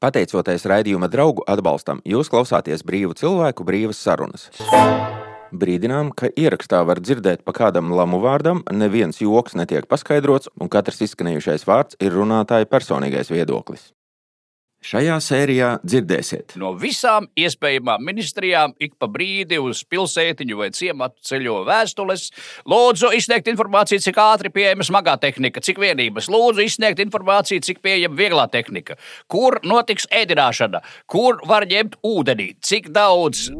Pateicoties raidījuma draugu atbalstam, jūs klausāties brīvu cilvēku brīvas sarunas. Brīdinām, ka ierakstā var dzirdēt pa kādam lamu vārdam, neviens joks netiek paskaidrots, un katrs izskanējušais vārds ir runātāja personīgais viedoklis. Šajā sērijā dzirdēsiet, No visām iespējamām ministrijām ik pa brīdi uz pilsētiņu vai ciematu ceļo vēstules. Lūdzu, izsniegt informāciju, cik ātri pieejama smagā tehnika, cik vienības. Lūdzu, izsniegt informāciju, cik pieejama vieglā tehnika. Kur notiks ēdināšana, kur var ņemt ūdeni, cik daudz.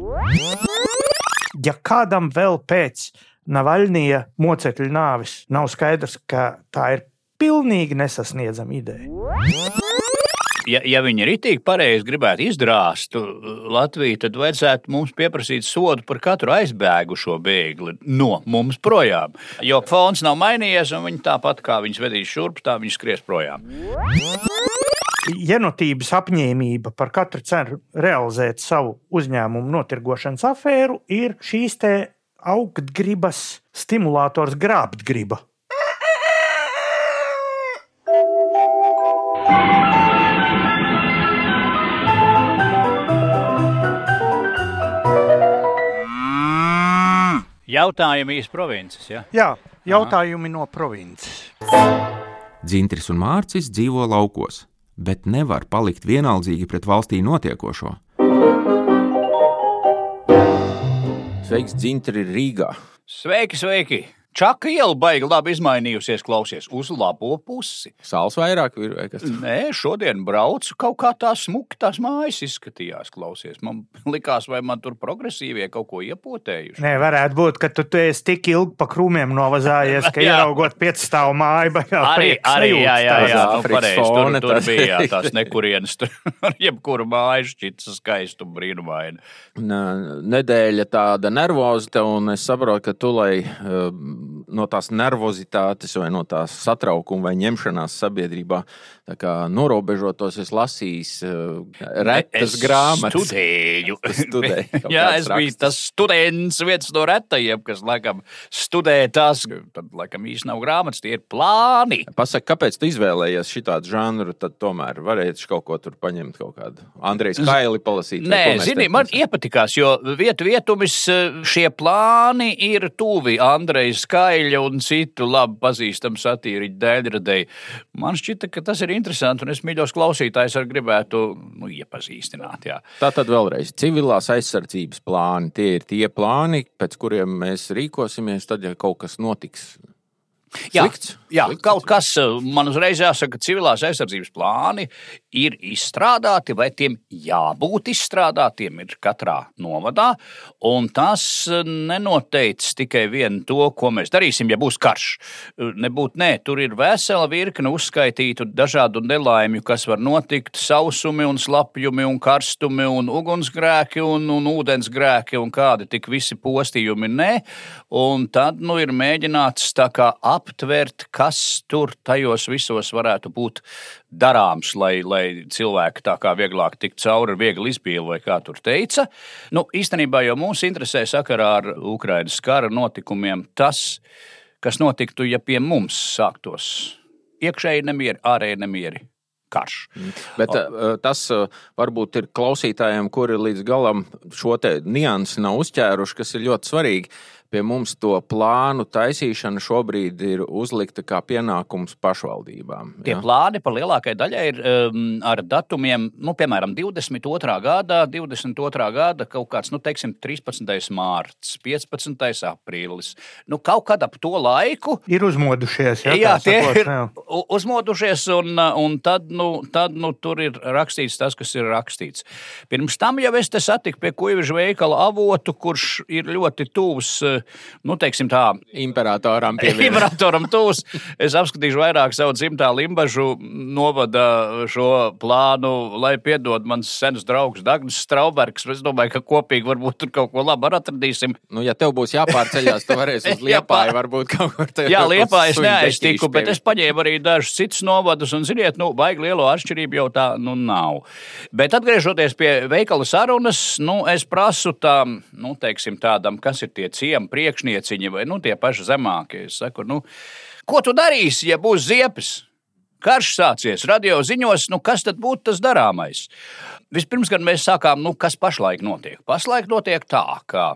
ja kādam vēl pēc Navaļnija mocekļa nāves nav skaidrs, ka tā ir pilnīgi nesasniedzama ideja. Ja, ja viņi ritīgi pareizi gribētu izdrāst Latviju, tad vajadzētu mums pieprasīt sodu par katru aizbēgušo bēgli no mums projām. Jo fons nav mainījies, un viņi tāpat kā viņus vedīs šurp, tā viņi skries projām. Jenotības apņēmība par katru cenu realizēt savu uzņēmumu notirgošanas afēru ir šīs te augtgribas stimulators grābtgriba. Jautājumi īsti provinces. Ja? Jā, jautājumi no provinces. Dzintris un Mārcis dzīvo laukos, bet nevar palikt vienaldzīgi pret valstī notiekošo. Sveiks, Dzintri, Rīgā! Sveiki, sveiki! Čaka iela baigi labi izmainījusies, klausies uz labo pusi. Sāls vairāk ir vai kas? Nē, šodien braucu kaut kā tā smuki tās mājas izskatījās, klausies. Man likās, vai man tur progresīvie kaut ko iepotējuši. Nē, varētu būt, ka tu, tu esi tik ilgi pa krūmiem novazājies, ka Jā. ieraugot piecstāvu māju, bet jā, Arī, arī jā, jā, tās. jā, nu, pareizi, tur, tur tas- bija jā, tās nekurienes. Tur jebkuru māju šķita skaistu brīnumainu. Nedēļa tāda nervozita, un es saprotu, ka tu, lai eh, no tās nervozitātes vai no tās satraukuma vai ņemšanās sabiedrībā tā kā norobežotos, es lasīju eh, retas Es grāmatas. Studēju. Studēji, kaut Jā, es biju rakstus. tas students, viens no retajiem, kas laikam studē tās, tad laikam īsti nav grāmatas, tie ir plāni. Pasaka, kāpēc tu izvēlējies šādu žanru? Tad tomēr varētu kaut ko tur paņemt, kaut kādu Andrejas Kaili palasīt. Nē, zini, man iepatikās, jo vietu vietumis eh, šie plāni ir tuvi Andreja Skaļa un citu labi pazīstamu satīriņu dēļradēji. Man šķita, ka tas ir interesanti, un es mīļos klausītājs arī gribētu nu, iepazīstināt. Jā. Tā tad vēlreiz civilās aizsardzības plāni. Tie ir tie plāni, pēc kuriem mēs rīkosimies, tad, ja kaut kas notiks. Jā, Slikts? jā Slikts kaut kas eh, man uzreiz jāsaka, ka civilās aizsardzības plāni ir izstrādāti, vai tiem jābūt izstrādātiem ir katrā novadā. Un tas eh, nenoteica tikai vienu to, ko mēs darīsim, ja būs karš. Eh, Nebūtu, nē, tur ir vesela virkne uzskaitītu dažādu nelaimju, kas var notikt - sausumi, un slapjumi, un karstumi, un ugunsgrēki, un, un ūdensgrēki, un kādi tik visi postījumi. Nē, un tad nu, ir mēģināts tā kā aptvert, kas tur tajos visos varētu būt darāms, lai, lai cilvēki tā kā vieglāk tiktu cauri ar vieglu izpīli, vai kā tur teica. Nu, īstenībā jau mūs interesē sakarā ar Ukrainas kara notikumiem tas, kas notiktu, ja pie mums sāktos iekšēji nemieri, ārēji nemieri. Karš. Bet uh, tas uh, varbūt ir klausītājiem, kuri līdz galam šo te niansi nav uzķēruši, kas ir ļoti svarīgi. Pie mums to plānu taisīšana šobrīd ir uzlikta kā pienākums pašvaldībām. Tie ja? plāni par lielākajai daļai ir um, ar datumiem, nu, piemēram, 22. gadā, 22. gada kaut kāds, nu, teiksim, 13. mārciņš, 15. aprīlis. Nu, kaut kad ap to laiku. Ir uzmodušies. Jā, Jā, tie sakot, ir jā. uzmodušies, un, un tad, nu, tad nu, tur ir rakstīts tas, kas ir rakstīts. Pirms tam jau es te satiku pie kuģa veikala avotu, kurš ir ļoti tuvs, eh, nu, teiksim tā, Imperatoram pievienot. Imperatoram tūs. Es apskatīšu vairāk savu dzimtā limbažu novada šo plānu, lai piedod mans sens draugs Dagnis Straubergs. Es domāju, ka kopīgi varbūt tur kaut ko labu atradīsim. Nu, ja tev būs jāpārceļās, tad varēsi uz liepāju varbūt kaut kur te- Jā, kaut liepā es neaiztiku, bet es paņēmu arī dažus citus novadus, un, ziniet, nu, baigi lielo atšķirību jau tā nu nav. Bet atgriežoties pie veikala sarunas, nu, es prasu tam, nu, teiksim, tādam, kas ir tie ciemi priekšnieciņi vai, nu, tie paši zemākie. Es saku, nu, ko tu darīsi, ja būs ziepes? karš sācies, radio ziņos, nu kas tad būtu tas darāmais? Vispirms gan mēs sākām, nu kas pašlaik notiek? Pašlaik notiek tā, ka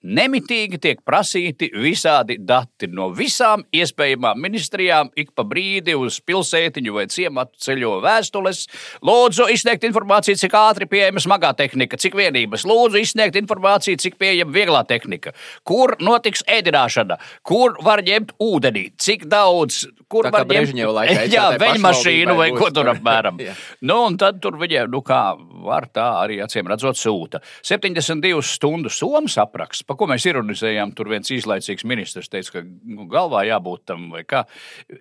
Nemitīgi tiek prasīti visādi dati no visām iespējamām ministrijām. Ik pa brīdi uz pilsētiņu vai ciematu ceļo vēstules. Lūdzu, izsniegt informāciju, cik ātri pieejama smagā tehnika, cik vienības. Lūdzu, izsniegt informāciju, cik pieejama vieglā tehnika. Kur notiks ēdināšana, kur var ņemt ūdeni, cik daudz, kur var ņemt laikā Jā, veļu mašīnu vai pašvaldībai ko būs tur apmēram. Nu, un tad tur viņiem, nu kā var tā arī acīm redzot, sūta. 72 stundu somas apraksts, pa ko mēs ironizējām. Tur viens īslaicīgs ministrs teica, ka nu, galvā jābūt tam vai kā.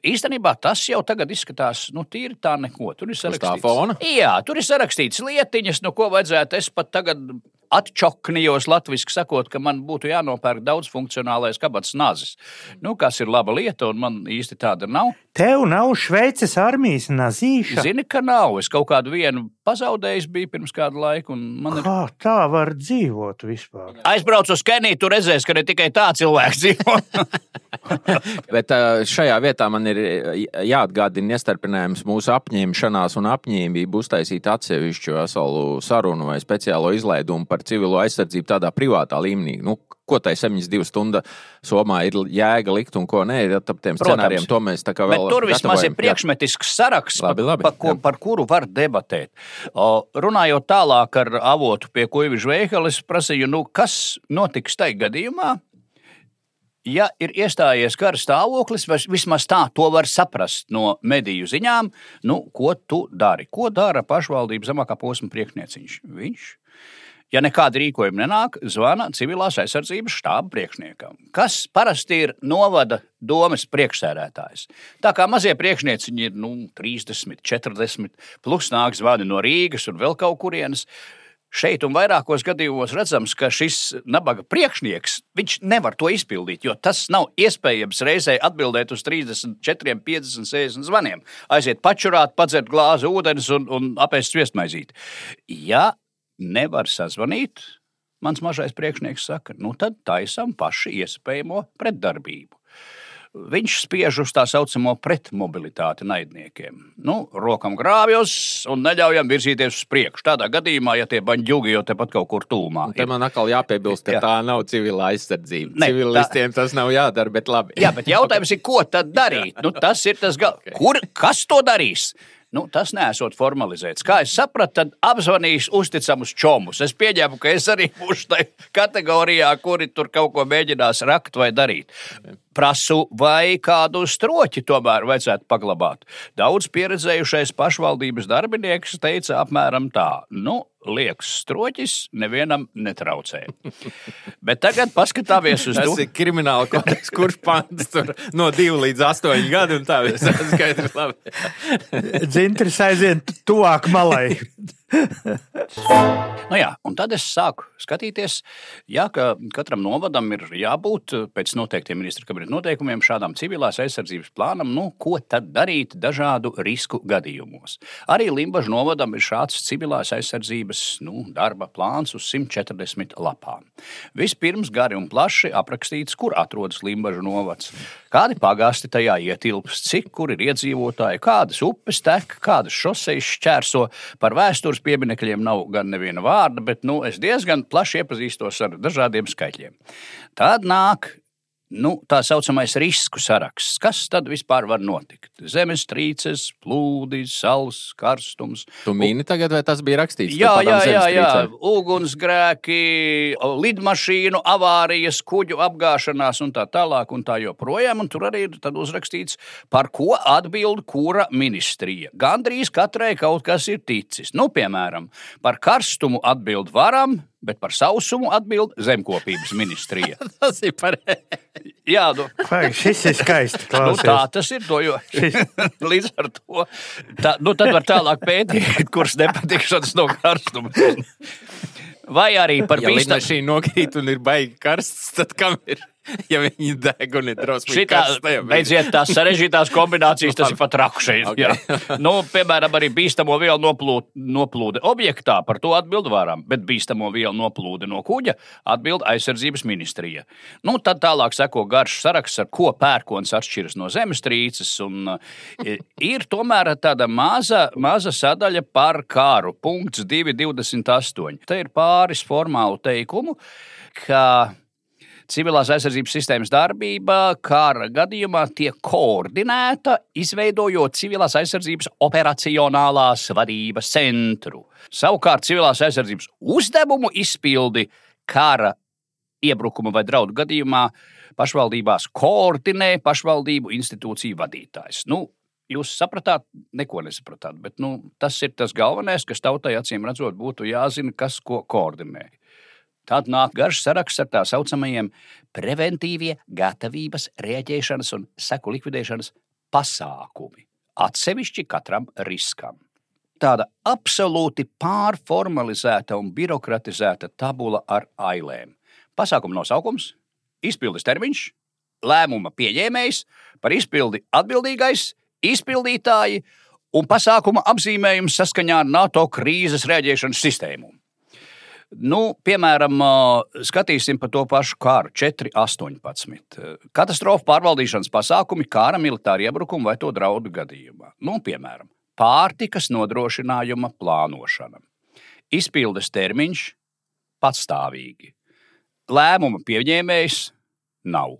Īstenībā tas jau tagad izskatās, nu, tīri tā neko. Tur ir sarakstīts. Jā, tur ir sarakstīts lietiņas, no ko vajadzētu. Es pat tagad atčoknījos latviešu sakot, ka man būtu jānopērk daudzfunkcionālais kabats nazis. Nu, kas ir laba lieta, un man īsti tāda nav. Tev nav Šveices armijas nazīša. Zini, ka nav. Es kaut kādu vienu pazaudējis biju pirms kāda laika, un man ir. Kā tā var dzīvot vispār? Aizbraucu uz Keniju, tur redzēs, ka ne tikai tā cilvēks dzīvo. Bet šajā vietā man ir jāatgādina iestarpinājums mūsu apņemšanās un apņēmību uztaisīt atsevišķu veselu sarunu vai speciālo izlaidumu par civilo aizsardzību tādā privātā līmenī. Nu, ko tai 72 stundu somā ir jēga likt un ko nē, ap tiem Protams. scenārijiem to mēs tā kā Bet vēl tur vismaz ir priekšmetisks saraksts, Labi, labi, pa, ko, jā. par kuru var debatēt. O, runājot tālāk ar avotu pie Kuiviņš veikala, es prasīju, nu, kas notiks tajā gadījumā. Ja ir iestājies kara stāvoklis, vismaz tā to var saprast no mediju ziņām, nu, ko tu dari? Ko dara pašvaldības zemākā posma priekšnieciņš? Viņš Ja nekāda rīkojuma nenāk, zvana civilās aizsardzības štāba priekšniekam, kas parasti ir novada domas priekšsēdētājs. Tā kā mazie priekšnieciņi ir nu, 30, 40, plus nāk zvani no Rīgas un vēl kaut kurienes. Šeit un vairākos gadījumos redzams, ka šis nabaga priekšnieks nevar to izpildīt, jo tas nav iespējams reizē atbildēt uz 34, 50, 60 zvaniem. Aiziet pačurāt, padzert glāzi ūdens un, un apēst sviestmaizīti. Ja nevar sazvanīt, mans mazais priekšnieks saka, nu tad taisam paši iespējamo pretdarbību. Viņš spiež uz tā saucamo pretmobilitāti naidniekiem. Nu, rokam grāvjos un neļaujam virzīties uz priekšu. Tādā gadījumā, ja tie baņģugi jau tepat kaut kur tūmā. Te man atkal jāpiebilst, ka Jā. tā nav civila aizsardzība. Ne, Civilistiem tas nav jādara, bet labi. Jā, bet jautājums ir, ko tad darīt? Nu, tas ir tas galvenais. Kur, kas to darīs? Nu, tas nesot formalizēts. Kā es sapratu, tad apzvanīs uzticamus čomus. Es pieņēmu, ka es arī būšu tajā kategorijā, kuri tur kaut ko mēģinās rakt vai darīt. Prasu, vai kādu stroķi tomēr vajadzētu paglabāt. Daudz pieredzējušais pašvaldības darbinieks teica apmēram tā: nu, liekas, stroķis nevienam netraucē. Bet tagad paskatāmies uz Tas to. ir krimināla kodeks, kurš pants tur no 2 līdz 8 gadi, un tā viss ir skaidrs. Dzintris aiziet tuvāk malai. Nu jā, un tad es sāku skatīties, jā, ka katram novadam ir jābūt eh, pēc noteiktiem ministra kabineta noteikumiem šādam civilās aizsardzības plānam, nu, ko tad darīt dažādu risku gadījumos. Arī Limbaģa novadam ir šāds civilās aizsardzības nu, darba plāns uz 140 lapām. Vispirms gari un plaši aprakstīts, kur atrodas Limbaģa novads, kādi pagasti tajā ietilpst, cik kur ir iedzīvotāji, kādas upes tek, kādas šoseis šķērso. Par vēstures pieminekļiem nav gan neviena vārda, bet nu, es diezgan plaši iepazīstos ar dažādiem skaitļiem. Tad nāk nu, tā saucamais risku saraksts. Kas tad vispār var notikt? Zemestrīces, plūdi, saules, karstums. Tu mīni tagad, vai tas bija rakstīts? Jā, jā, jā, jā. ugunsgrēki, lidmašīnu avārijas, kuģu apgāšanās un tā tālāk. Un tā joprojām, un tur arī ir tad uzrakstīts, par ko atbild kura ministrija. Gandrīz katrai kaut kas ir ticis. Nu, piemēram, par karstumu atbild varam, bet par sausumu atbild zemkopības ministrija. Tas ir pareizi. Jā, nu, Vai, šis ir skaisti. Nu, tā tas ir. To, jo, līdz ar to tā, nu, tad var tālāk pētīt, kurš nepatikšanas no karstuma. Vai arī par Ja bīstamu. lidmašīna nokrīt un ir baigi karsts, tad kam ir? ja viņi deg un ir Šitā, beidziet tās sarežģītās kombinācijas, tas ir pat raku šeit. Okay. Okay. nu, piemēram, arī bīstamo vielu noplūde, noplūde objektā, par to atbild varam, bet bīstamo vielu noplūde no kuģa atbild aizsardzības ministrija. Nu, tad tālāk seko garš saraksts, ar ko pērkons atšķiras no zemestrīces, un e, ir tomēr tāda maza, maza sadaļa par kāru. Punkts 228. Te ir pāris formālu teikumu, ka civilās aizsardzības sistēmas darbība kara gadījumā tiek koordinēta, izveidojot civilās aizsardzības operacionālās vadības centru. Savukārt civilās aizsardzības uzdevumu izpildi kara iebrukuma vai draudu gadījumā pašvaldībās koordinē pašvaldību institūciju vadītājs. Nu, Jūs sapratāt, neko nesapratāt, bet nu, tas ir tas galvenais, kas tautai acīm redzot, būtu jāzina, kas ko koordinē. Tad nāk garš saraksts ar tā saucamajiem preventīvie gatavības, rēģēšanas un seku likvidēšanas pasākumi. Atsevišķi katram riskam. Tāda absolūti pārformalizēta un birokratizēta tabula ar ailēm. Pasākuma nosaukums, izpildes termiņš, lēmuma pieņēmējs, par izpildi atbildīgais, izpildītāji un pasākuma apzīmējums saskaņā ar NATO krīzes rēģēšanas sistēmu. Nu, piemēram, skatīsim par to pašu kāru 4.18. Katastrofu pārvaldīšanas pasākumi kāra, militāra iebrukuma vai to draudu gadījumā. Nu, piemēram, pārtikas nodrošinājuma plānošana. Izpildes termiņš patstāvīgi. Lēmuma pieņēmējs nav.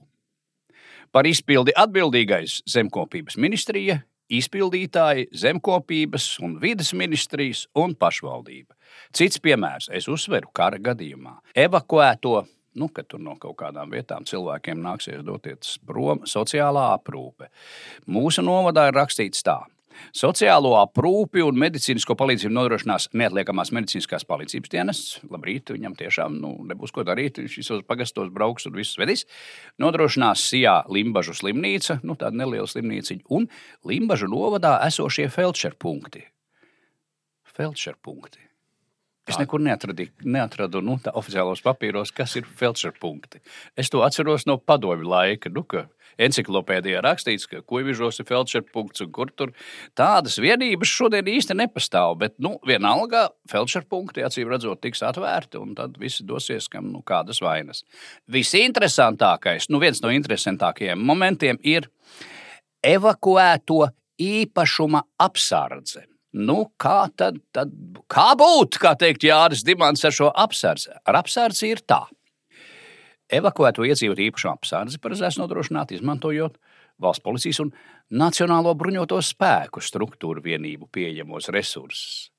Par izpildi atbildīgais zemkopības ministrija, izpildītāji, zemkopības un vidas ministrijas un pašvaldība. Cits piemērs, es uzsveru kara gadījumā, evakuēto. Nu, kad tur no kaut kādām vietām cilvēkiem nāksies doties prom, sociālā aprūpe. Mūsu novadā ir rakstīts tā, Sociālo aprūpi un medicīnisko palīdzību nodrošinās neatliekamās medicīniskās palīdzības dienests. Labrīt, viņam tiešām nu, nebūs ko darīt. Viņš visos pagastos brauks un viss vedīs. Nodrošinās Sijā Limbažu slimnīca, nu, tāda neliela slimnīca, un Limbažu novadā esošie felčerpunkti. Felčerpunkti. Es nekur neatradu, neatradu nu, oficiālos papīros, kas ir felčerpunkti. Es to atceros no padomju laika. Nu, Enciklopēdijā rakstīts, ka kuģis ir felčerpunkts un kur tur tādas vienības šodien īsti nepastāv. Bet, nu, vienalga, felčerpunkti acīm redzot tiks atvērti un tad visi dosies, kam nu, kādas vainas. Visinteresantākais, nu, viens no interesantākajiem momentiem ir evakuēto īpašuma apsardze. Nu, kā tad, tad kā būtu, kā teikt Jānis Dimants ar šo apsardzi? Ar apsardzi ir tā. Evakuēto iedzīvotāju īpašo apsardzi paredzēts nodrošināt, izmantojot valsts policijas un Nacionālo bruņoto spēku struktūru vienību pieejamos resursus.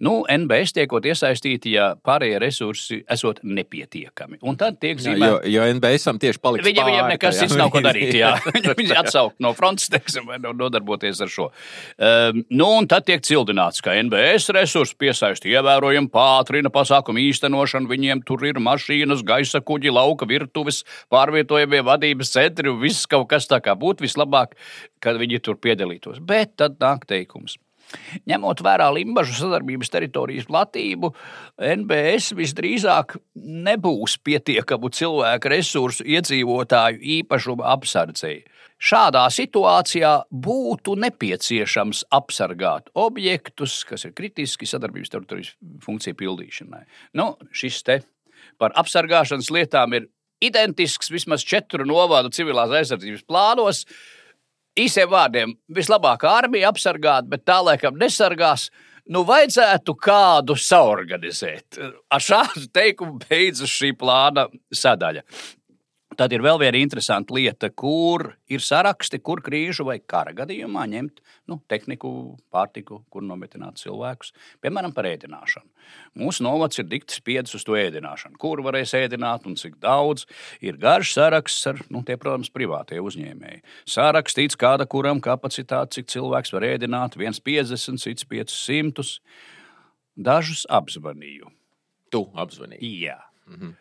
Nu, NBS tiekot iesaistīti, ja pārējie resursi esot nepietiekami. Un tad tiek zīmēti. Jo, jo NBS tam tieši paliks. Viņam, viņam nekas cits nav ko darīt. Jā. Viņi atsaukt no frontes, teiksim, vai nodarboties ar šo. Um, nu, un tad tiek cildināts, ka NBS resursi piesaista ievērojami pātrina pasākumu īstenošanu. Viņiem tur ir mašīnas, gaisa kuģi, lauka virtuves, pārvietojamie vadības centri un viss kaut kas tā kā būtu vislabāk, kad viņi tur piedalītos. Bet tad nāk teikums. Ņemot vērā Limbaģu sadarbības teritorijas platību, NBS visdrīzāk nebūs pietiekamu cilvēku resursu iedzīvotāju īpašuma apsardzēji. Šādā situācijā būtu nepieciešams apsargāt objektus, kas ir kritiski sadarbības teritorijas funkciju pildīšanai. Nu, šis te par apsargāšanas lietām ir identisks vismaz četru novadu civilās aizsardzības plānos. Īsiem vārdiem, vislabākā armija apsargāt, bet tā laikam nesargās. Nu, vajadzētu kādu saorganizēt. Ar šādu teikumu beidzas šī plāna sadaļa. Tad ir vēl viena interesanta lieta, kur ir saraksti, kur krīžu vai kara gadījumā ņemt nu, tehniku, pārtiku, kur nometināt cilvēkus, piemēram, par ēdināšanu. Mūsu novads ir dikti spiedis uz to ēdināšanu. Kur varēs ēdināt un cik daudz? Ir garš saraksts ar, nu, tie, protams, privātie uzņēmēji. Sārakstīts, kāda kuram kapacitāte, cik cilvēks var ēdināt, viens 50, cits 500. Dažus apzvanīju. Tu apzvanīji. Jā. Mhm.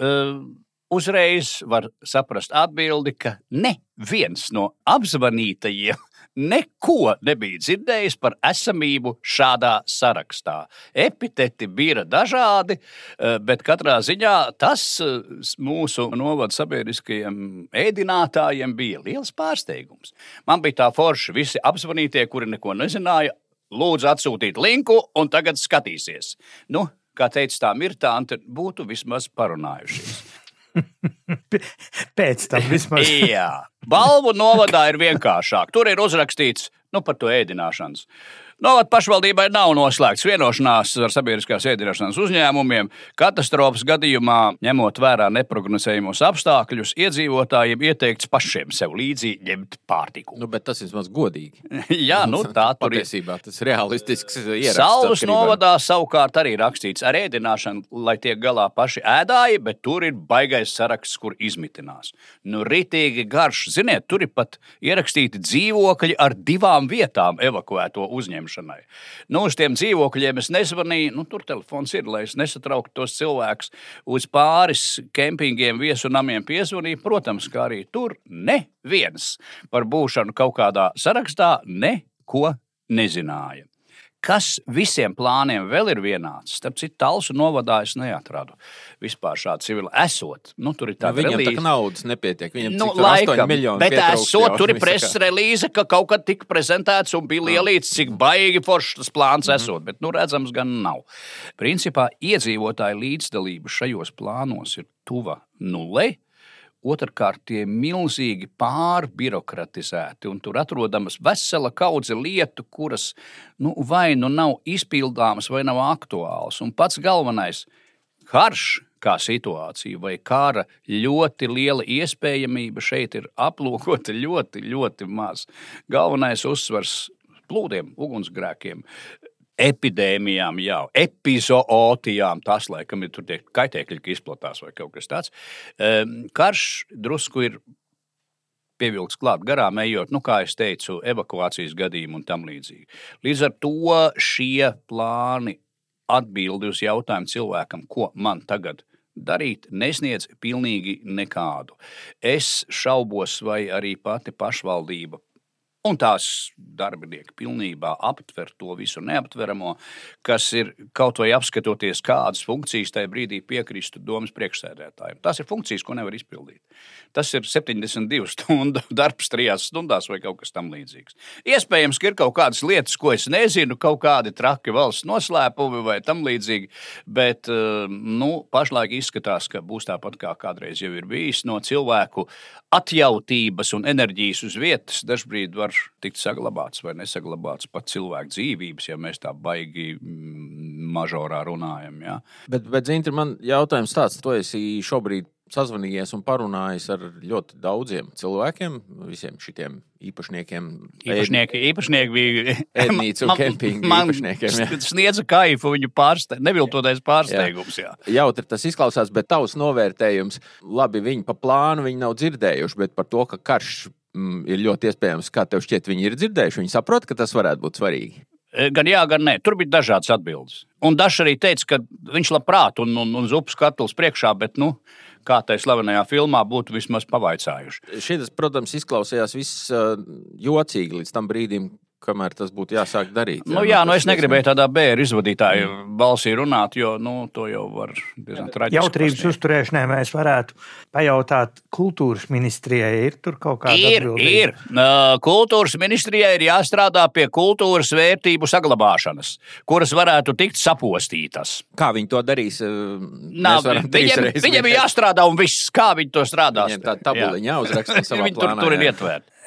Uh, uzreiz var saprast atbildi, ka neviens no apzvanītajiem neko nebija dzirdējis par esamību šādā sarakstā. Epiteti bija dažādi, eh, bet katrā ziņā tas eh, mūsu novada sabiedriskajiem ēdinātājiem bija liels pārsteigums. Man bija tā forša, visi apzvanītie, kuri neko nezināja, lūdzu atsūtīt linku un tagad skatīsies. Nu, kā teica tā Mirtāte, būtu vismaz parunājušies. Pēc tam vismaz. Jā, balvu novadā ir vienkāršāk. Tur ir uzrakstīts nu, par to ēdināšanas. Novad pašvaldībai nav noslēgts vienošanās ar sabiedriskās ēdināšanas uzņēmumiem. Katastrofas gadījumā, ņemot vērā neprognozējumos apstākļus, iedzīvotājiem ieteikts pašiem sev līdzi ņemt pārtiku. Nu, bet tas vismaz godīgi. Jā, nu, tā tur ir. Patiesībā tas ir realistisks ieraksts. Atkarībā- novadā savukārt arī rakstīts ar ēdināšanu, lai tiek galā paši ēdāji, bet tur ir baigais saraksts, kur izmitinās. Nu, ritīgi garš. Ziniet, tur ir pat ierakstīti dzīvokļi ar divām vietām evakuēto uzņemšanai. Nu, uz tiem dzīvokļiem es nezvanīju, nu, tur telefons ir, lai es nesatrauktu tos cilvēkus. Uz pāris kempingiem, viesu namiem piezvanīju. Protams, kā arī tur neviens par būšanu kaut kādā sarakstā neko nezināja. Kas visiem plāniem vēl ir vienāds? Starp citu, Talsu novadā es neatradu vispār šādu civilu. Esot, nu, tur ir Nu, tā Viņam tā naudas nepietiek. Viņam Nu, cik tur 8 laikam, miljoni bet esot, tur ir preses relīze, ka kaut kad tika prezentēts un bija lielīts, cik baigi foršs tas plāns Mhm. esot, bet, nu, redzams, gan nav. Principā iedzīvotāju līdzdalība šajos plānos ir tuva nulei. Otrakārt, tie ir milzīgi pārbirokratizēti, un tur atrodamas vesela kaudze lietu, kuras nu, vai nu nav izpildāmas, vai nav aktuālas. Un pats galvenais - karš kā situācija, vai kara ļoti liela iespējamība šeit ir aplūkota ļoti, ļoti maz. Galvenais uzsvars plūdiem, ugunsgrēkiem. Epidēmijām, jau epizootijām, tas laikam ir tur tie kaitēkļi, kas izplatās vai kaut kas tāds. Em, Karš drusku ir pievilkts klāt garām, ejot, nu, kā jau teicu, evakuācijas gadījumu un tam līdzīgi. Līdz ar to šie plāni atbildi uz jautājumu cilvēkam, ko man tagad darīt, nesniedz pilnīgi nekādu. Es šaubos, vai arī pati pašvaldība. Un tās darbinieki pilnībā aptver to visu neaptveramo, kas ir kaut vai apskatoties, kādas funkcijas tajā brīdī piekristu domas priekšsēdētājiem. Tas ir funkcijas, ko nevar izpildīt. Tas ir 72 stundu darbs, trijās stundās vai kaut kas tamlīdzīgs. Iespējams, ka ir kaut kādas lietas, ko es nezinu, kaut kādi traki valsts noslēpumi vai tam līdzīgi, bet eh, nu, pašlaik izskatās, ka būs tāpat kā kādreiz jau ir bijis no cilvēku atjautības un enerģijas uz vietas. Dažbrīd var tikt saglabāts vai nesaglabāts pat cilvēku dzīvības, ja mēs tā baigi mm, mažorā runājam. Ja? Bet, bet Zintra, man jautājums tāds, tu esi šobrīd sazvanījies un parunājis ar ļoti daudziem cilvēkiem, visiem šiem īpašniekiem. Īpašnieki, īpašnieki bija. Ēdnīcu un kempingu man īpašniekiem, jā. sniedza kaifu viņu pārste, neviltoties pārsteigums. Jā. Jautri tas izklausās, bet tavs novērtējums, labi, viņi pa plānu viņi nav dzirdējuši, bet par to, ka karš mm, ir ļoti iespējams, kā tev šķiet, viņi ir dzirdējuši, viņi saprot, ka tas varētu būt svarīgi. E, Gan jā, gan nē. Tur bija dažādas atbildes. Un Dažs arī teica, ka viņš labprāt un, un, un zupas katls priekšā, bet, nu, kā tajā slavenajā filmā, būtu vismaz pavaicājuši. Šis, protams, izklausījās viss uh, jocīgi līdz tam brīdim, kamēr tas būtu jāsāk darīt. Nu, jā, nu tas es negribēju tādā bērnu izvadītāju balsī runāt, jo nu, to jau var diezgan traģiski. Jautrības uzturēšanai mēs varētu pajautāt kultūras ministrijai. Ir tur kaut kāda Ir, ir. Nā, Kultūras ministrijai ir jāstrādā pie kultūras vērtību saglabāšanas, kuras varētu tikt sapostītas. Kā viņi to darīs? Nav, mēs varam trīs viņiem, viņiem ir jāstrādā un viss, kā viņi to strādās. Viņiem tāda tabuliņa jāuzraksta savā Viņi tur, plānā, tur ir jā.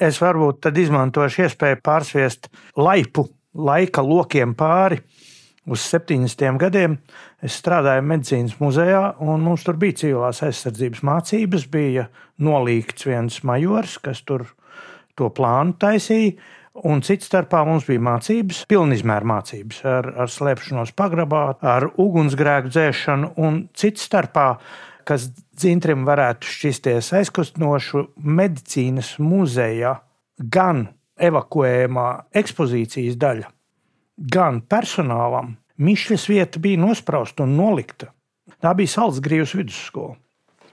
Es varbūt tad izmantošu iespēju pārsviest laipu laika lokiem pāri. Uz 70 gadiem es strādāju medicīnas muzejā, un mums tur bija civilās aizsardzības mācības. Bija nolīgts viens majors, kas tur to plānu taisīja. Un cits starpā mums bija mācības, pilnizmēra mācības ar, ar slēpšanos pagrabā, ar ugunsgrēku dzēšanu, un cits starpā, kas dzintrim varētu šķisties aizkustinošu, medicīnas muzeja gan evakuējumā ekspozīcijas daļa, gan personālam. Mišļas vieta bija nosprausta un nolikta. Tā bija Salzgrības vidusskola.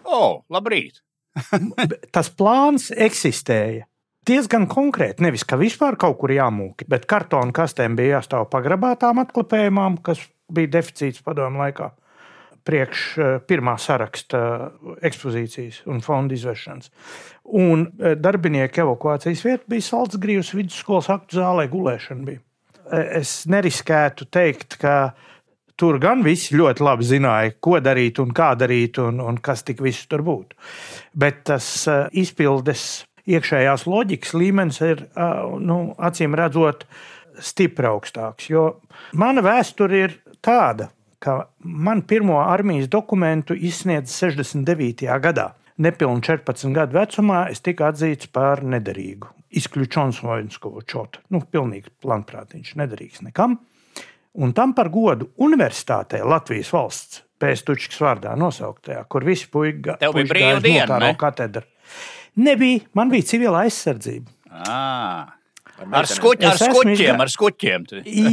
O, labrīt! Tas plāns eksistēja. diezgan konkrēti. Nevis, ka vispār kaut kur jāmūki, bet kartona kastēm bija jāstāv pagrabā tām atklāpējumām, kas bija deficīts padomu laikā. Priekš eh, pirmā saraksta ekspozīcijas un fonda izvešanas. Un eh, darbinieku evakuācijas vieta bija Saltsgrības vidusskolas aktu zālē gulēšana. Bija. Eh, es neriskētu teikt, ka tur gan visi ļoti labi zināja, ko darīt un kā darīt un, un kas tik viss tur būtu. Bet tas izpildes iekšējās loģikas līmenis ir nu, acīm redzot stipri augstāks. Jo mana vēsture ir tāda, ka man pirmo armijas dokumentu izsniedz 69. gadā. Nepilnīgi 14 gadu vecumā es tiku atzīts par nederīgu. Izkļučons Voinskovu čotu. Nu, pilnīgi planprātīgs, nederīgs nekam. Un tam par godu universitātē Latvijas valsts pēstučkas vārdā nosauktajā, kur visi bija brīvi dienu, katedra. Nebija, man bija civila aizsardzība. À. Ar, skuķ, ar skuķiem, izgā... ar skuķiem.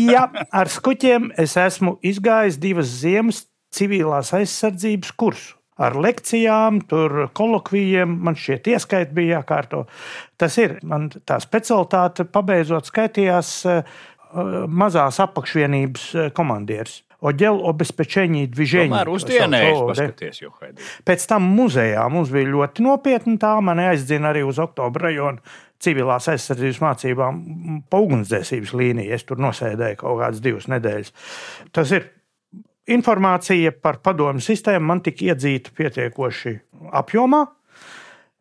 Jā, ar skuķiem es esmu izgājis divas ziemas civilās aizsardzības kursu. Ar lekcijām, tur kolokvijiem, man šķiet, ieskaiti bija jākārto. Tas ir, man tā specialitāte, pabeidzot, skaitījās uh, mazās apakšvienības uh, komandieris. Oģela obezpečēņī dvižēņi. Tomēr uzdienējas, paskaties, jo haidī. Pēc tam muzejā mums bija ļoti nopietni tā, mani aizdzina arī uz oktobra rajonu civilās aizsardzības mācībām pa ugunsdzēsības līniju. Es tur nosēdēju kaut kādas divas nedēļas. Tas ir informācija par padomu sistēmu man tika iedzīta pietiekoši apjomā,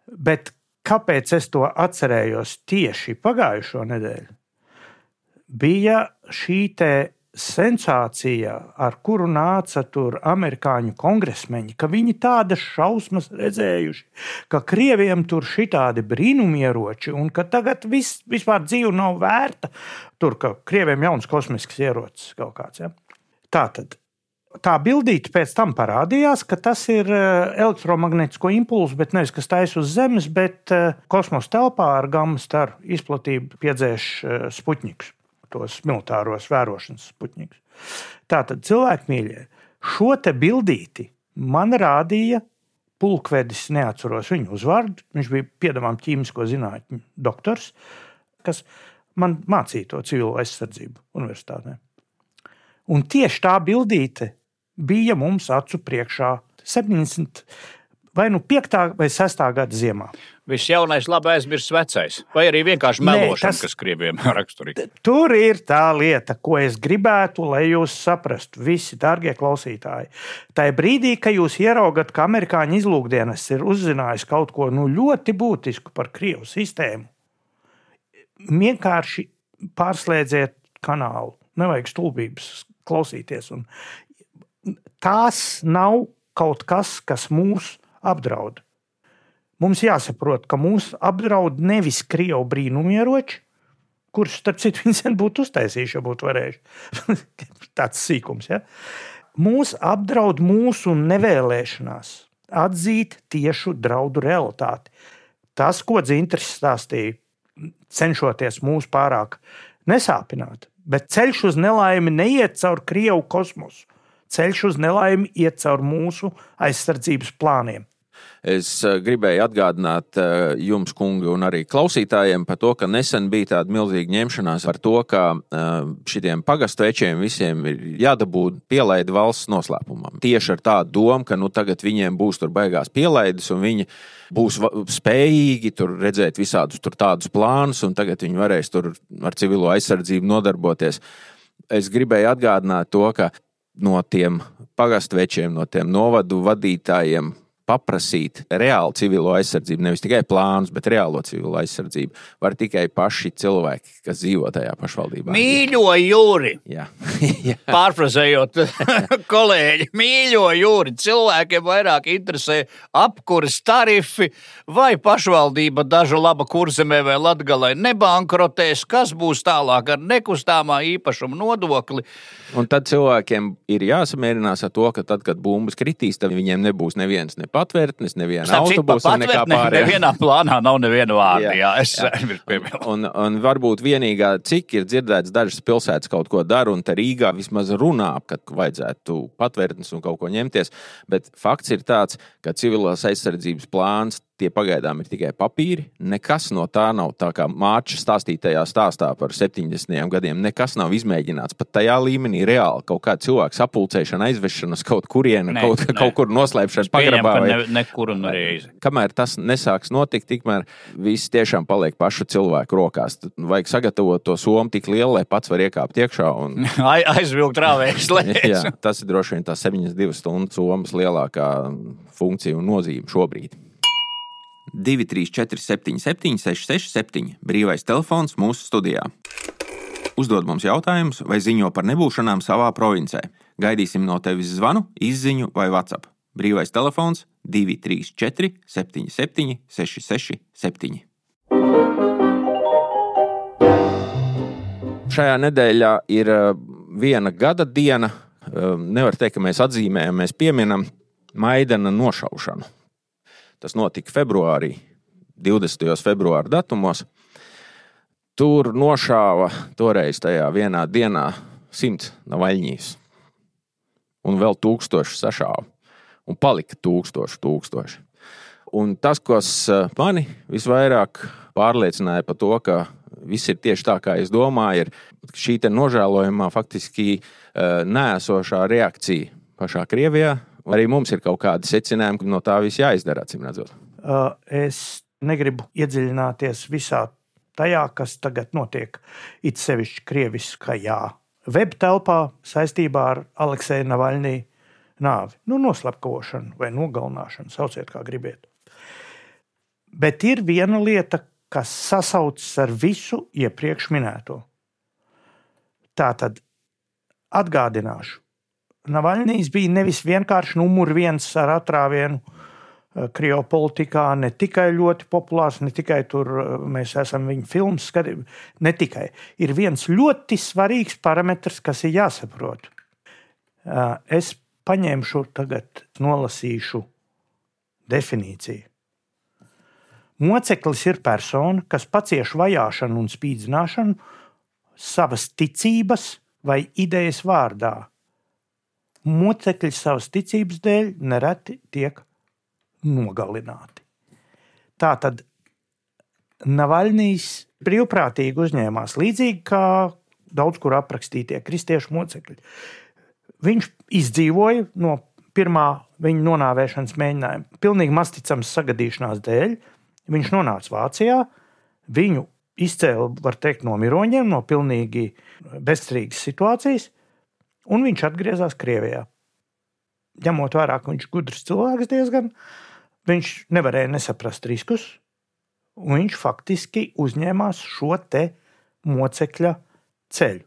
bet kāpēc es to atcerējos tieši pagājušo nedēļu? Bija šī sensācija, ar kuru nāca tur amerikāņu kongresmeņi, ka viņi tādas šausmas redzējuši, ka krieviem tur šitādi brīnumieroči un ka tagad vis, vispār dzīve nav vērta, tur ka krieviem jauns kosmisks ierocis kaut kāds. Ja? Tā tad. Tā bildīte pēc tam parādījās, ka tas ir eh, elektromagnētisko impulsu, bet nevis kas taisa uz Zemes, bet eh, kosmosa telpā ar gamma staru izplatību piedzēš eh, spuķņikus tos militāros vērošanas puķņus. Tātad, cilvēki mīļie, šo te bildīti man rādīja pulkvedis, neatceros viņu uzvārdu. Viņš bija piedāvājums ķīmisko zinātņu doktors, kas man mācīja to civilo aizsardzību universitātē. Un tieši tā bildīte bija mums acu priekšā 70 vai nu 5. vai 6. gada ziemā. Viss jaunais, labi aizmirsts vecais, vai arī vienkārši melošana, tas, kas krieviem raksturīga. Tur ir tā lieta, ko es gribētu, lai jūs saprastu, visi darbie klausītāji. Tā brīdī, kad jūs ieraugat, ka amerikāņu izlūkdienas ir uzzinājis kaut ko nu, ļoti būtisku par Krievu sistēmu, vienkārši pārslēdziet kanālu. Nevajag stulbības klausīties. Un tās nav kaut kas, kas mūs apdraud. Mums jāsaprot, ka mūs apdraud nevis krievu brīnumieroči, kurus, starp citu, viņi sen būtu uztaisījuši, ja būtu varējuši. Tāds sīkums. Ja? Mūs apdraud mūsu nevēlēšanās atzīt tiešu draudu realitāti. Tas, ko Dzintris stāstīja, cenšoties mūs pārāk nesāpināt, bet ceļš uz nelaimi neiet caur Krievu kosmosu. Ceļš uz nelaimi iet caur mūsu aizsardzības plāniem. Es eh, gribēju atgādināt eh, jums, kungi, un arī klausītājiem par to, ka nesen bija tāda milzīga ņemšanās par to, ka eh, šitiem pagastu večiem visiem ir jādabū pielaidi valsts noslēpumam. Tieši ar tādu domu, ka nu, tagad viņiem būs tur baigās pielaides, un viņi būs spējīgi tur redzēt visādus tur tādus plānus, un tagad viņi varēs tur ar civilo aizsardzību nodarboties. Es gribēju atgādināt to, ka no tiem pagastvečiem, no tiem novadu vadītājiem paprasīt reālu civilo aizsardzību, nevis tikai plānus, bet reālo civilo aizsardzību, var tikai paši cilvēki, kas dzīvo tajā pašvaldībā. Mīļo jūri! Jā. Pārfrazējot kolēģi, mīļo jūri! Cilvēkiem vairāk interesē apkuras tarifi vai pašvaldība dažu laba kurzemē vai latgalē nebankrotēs, kas būs tālāk ar nekustāmā īpašuma nodokli. Un tad cilvēkiem ir jāsamierinās ar to, ka tad, kad bumbas kritīs, tad viņiem nebūs neviens ne patvērtnes, neviena autobusa, nekā pārējā. Nevienā plānā nav neviena vārda. Jā, jā, es jā. Un, un varbūt vienīgā, cik ir dzirdēts, dažas pilsētas kaut ko dara, un te Rīgā vismaz runā, ka vajadzētu patvērtnes un kaut ko ņemties. Bet fakts ir tāds, ka civilās aizsardzības plāns Tie pagaidām ir tikai papīri. Nekas no tā nav tā kā māča stāstītajā stāstā par 70. gadiem. Nekas nav izmēģināts pat tajā līmenī, reāli kaut kāda cilvēka sapulcēšana, aizvešana uz kaut kurienu, Nē, kaut, nē. kaut kur noslēpšana pagrabā. vai- ne, nekur un reizi. Kamēr tas nesāks notikt, tikmēr viss tiešām paliek pašu cilvēku rokās. Tad Vajag sagatavot to somu tik lielu, lai pats var iekāpt iekšā. Un, Ai- Aizvilkt rāvējas lēs. tas ir droši vien tās 72 stundu somas lielākā funkcija un nozīme šobrīd. 2, 3, 4, 7, 7, 6, 6, 7. Brīvais telefons mūsu studijā. Uzdod mums jautājumus vai ziņo par nebūšanām savā provincē. Gaidīsim no tevis zvanu, izziņu vai WhatsApp. Brīvais telefons 234 77 66 7. Šajā nedēļā ir eh, viena gada diena. Eh, Nevar teikt, ka mēs atzīmējam, mēs pieminam Maidana nošaušanu. Tas notika februārī, 20. februāra datumos. Tur nošāva toreiz tajā vienā dienā simts navaļņīs. Un vēl tūkstoši sašāva. Un palika tūkstoši, tūkstoši. Un tas, kas eh, mani visvairāk pārliecināja par to, ka viss ir tieši tā, kā es domāju, ir šī nožēlojamā, faktiski eh, nēsošā reakcija pašā Krievijā. Arī mums ir kaut kādi secinājumi, ka no tā viss jāizdara, acīm redzot. Uh, Es negribu iedziļināties visā tajā, kas tagad notiek, it sevišķi krieviskajā web telpā saistībā ar Aleksēju Navaļnī nāvi. Nu, noslapkavošanu vai nogalināšanu, sauciet kā gribiet. Bet ir viena lieta, kas sasaucas ar visu iepriekš minēto. Tā tad atgādināšu. Navaļnijas bija nevis vienkārši numur viens ar atrāvienu Krievijas politikā, ne tikai ļoti populārs, ne tikai tur eh, mēs esam viņa filmas skatījumi. Ne tikai. Ir viens ļoti svarīgs parametrs, kas ir jāsaprot. Eh, Es paņemšu, tagad nolasīšu definīciju. Moceklis ir persona, kas pacieš vajāšanu un spīdzināšanu savas ticības vai idejas vārdā. Mocekļi savas ticības dēļ nereti tiek nogalināti. Tā tad Navaļnijas brīvprātīgi uzņēmās līdzīgi kā daudz kur aprakstītie kristiešu mocekļi. Viņš izdzīvoja no pirmā viņa nonāvēšanas mēģinājuma, pilnīgi masticams sagadīšanās dēļ. Viņš nonāca Vācijā, viņu izcēla, var teikt, no miroņiem, no pilnīgi bezstrīgas situācijas, un viņš atgriezās Krievijā. Ņemot vērā, ka viņš ir gudrs cilvēks diezgan, viņš nevarēja nesaprast riskus, un viņš faktiski uzņēmās šo te mocekļa ceļu.